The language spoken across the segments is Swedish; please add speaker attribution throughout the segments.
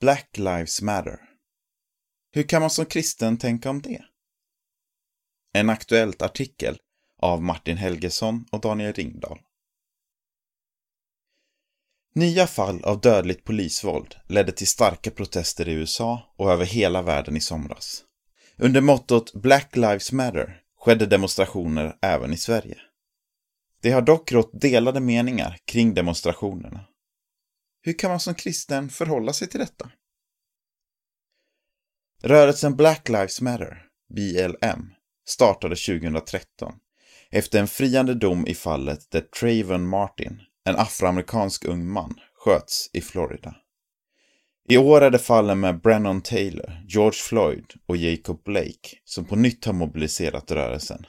Speaker 1: Black Lives Matter. Hur kan man som kristen tänka om det? En aktuellt artikel av Martin Helgesson och Daniel Ringdahl. Nya fall av dödligt polisvåld ledde till starka protester i USA och över hela världen i somras. Under mottot Black Lives Matter skedde demonstrationer även i Sverige. Det har dock rått delade meningar kring demonstrationerna. Hur kan man som kristen förhålla sig till detta? Rörelsen Black Lives Matter, BLM, startade 2013 efter en friande dom i fallet där Trayvon Martin, en afroamerikansk ung man, sköts i Florida. I år är det fallen med Brennan Taylor, George Floyd och Jacob Blake som på nytt har mobiliserat rörelsen.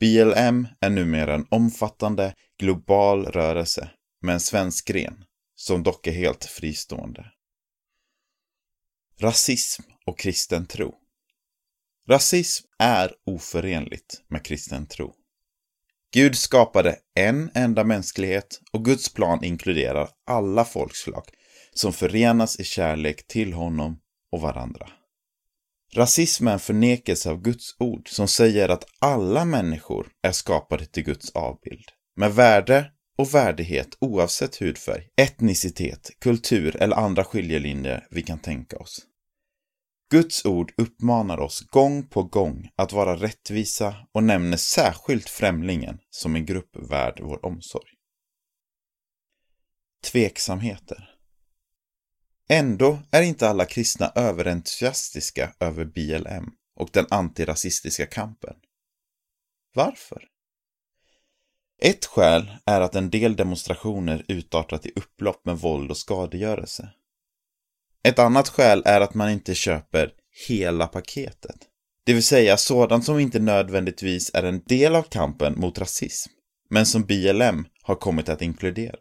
Speaker 1: BLM är numera en omfattande global rörelse med en svensk gren som dock är helt fristående. Rasism och kristen tro. Rasism är oförenligt med kristen tro. Gud skapade en enda mänsklighet och Guds plan inkluderar alla folkslag som förenas i kärlek till honom och varandra. Rasism är en förnekelse av Guds ord som säger att alla människor är skapade till Guds avbild, med värde och värdighet oavsett hudfärg, etnicitet, kultur eller andra skiljelinjer vi kan tänka oss. Guds ord uppmanar oss gång på gång att vara rättvisa och nämner särskilt främlingen som en grupp värd vår omsorg. Tveksamheter Ändå är inte alla kristna överentusiastiska över BLM och den antirasistiska kampen. Varför? Ett skäl är att en del demonstrationer utartat i upplopp med våld och skadegörelse. Ett annat skäl är att man inte köper hela paketet. Det vill säga sådant som inte nödvändigtvis är en del av kampen mot rasism, men som BLM har kommit att inkludera.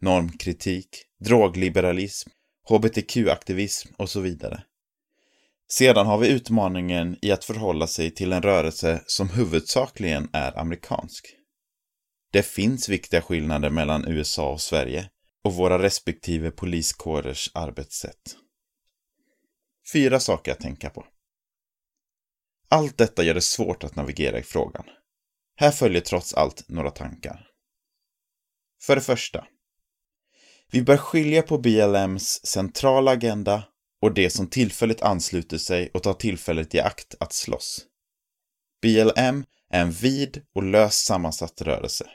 Speaker 1: Normkritik, drogliberalism, hbtq-aktivism och så vidare. Sedan har vi utmaningen i att förhålla sig till en rörelse som huvudsakligen är amerikansk. Det finns viktiga skillnader mellan USA och Sverige och våra respektive poliskårers arbetssätt. Fyra saker att tänka på. Allt detta gör det svårt att navigera i frågan. Här följer trots allt några tankar. För det första. Vi bör skilja på BLMs centrala agenda och det som tillfälligt ansluter sig och tar tillfället i akt att slåss. BLM är en vid och löst sammansatt rörelse.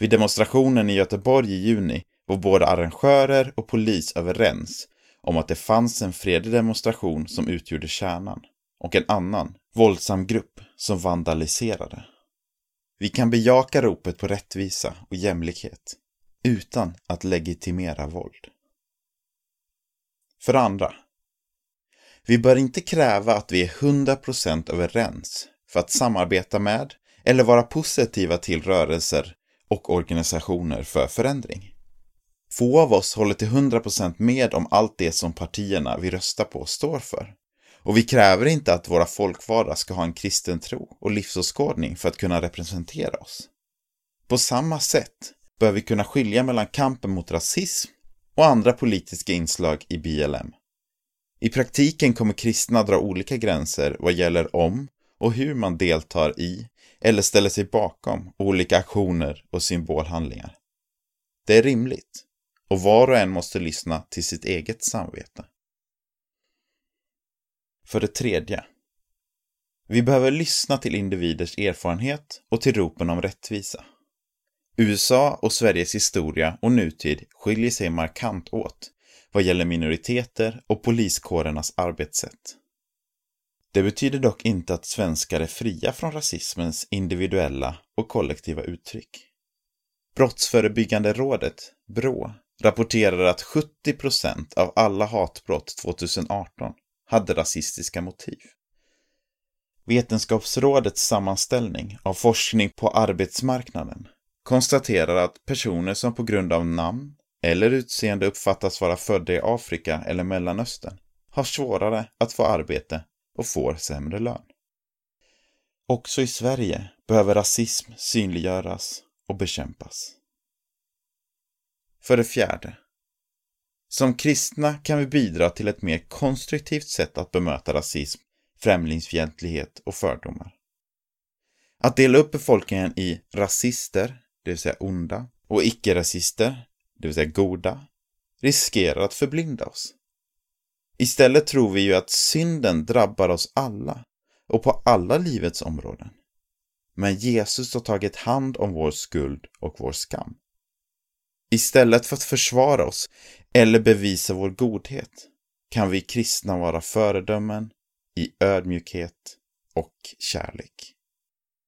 Speaker 1: Vid demonstrationen i Göteborg i juni var både arrangörer och polis överens om att det fanns en fredlig demonstration som utgjorde kärnan och en annan, våldsam grupp som vandaliserade. Vi kan bejaka ropet på rättvisa och jämlikhet utan att legitimera våld. För andra. Vi bör inte kräva att vi är 100% överens för att samarbeta med eller vara positiva till rörelser och organisationer för förändring. Få av oss håller till 100% med om allt det som partierna vi röstar på står för. Och vi kräver inte att våra folkvalda ska ha en kristen tro och livsåskådning för att kunna representera oss. På samma sätt bör vi kunna skilja mellan kampen mot rasism och andra politiska inslag i BLM. I praktiken kommer kristna dra olika gränser vad gäller om och hur man deltar i eller ställer sig bakom olika aktioner och symbolhandlingar. Det är rimligt och var och en måste lyssna till sitt eget samvete. För det tredje. Vi behöver lyssna till individers erfarenhet och till ropen om rättvisa. USA och Sveriges historia och nutid skiljer sig markant åt vad gäller minoriteter och poliskårernas arbetssätt. Det betyder dock inte att svenskar är fria från rasismens individuella och kollektiva uttryck. Brottsförebyggande rådet, BRÅ, rapporterar att 70% av alla hatbrott 2018 hade rasistiska motiv. Vetenskapsrådets sammanställning av forskning på arbetsmarknaden konstaterar att personer som på grund av namn eller utseende uppfattas vara födda i Afrika eller Mellanöstern har svårare att få arbete och får sämre lön. Också i Sverige behöver rasism synliggöras och bekämpas. För det fjärde. Som kristna kan vi bidra till ett mer konstruktivt sätt att bemöta rasism, främlingsfientlighet och fördomar. Att dela upp befolkningen i rasister, det vill säga onda, och icke-rasister, det vill säga goda, riskerar att förblinda oss. Istället tror vi ju att synden drabbar oss alla och på alla livets områden. Men Jesus har tagit hand om vår skuld och vår skam. Istället för att försvara oss eller bevisa vår godhet kan vi kristna vara föredömen i ödmjukhet och kärlek.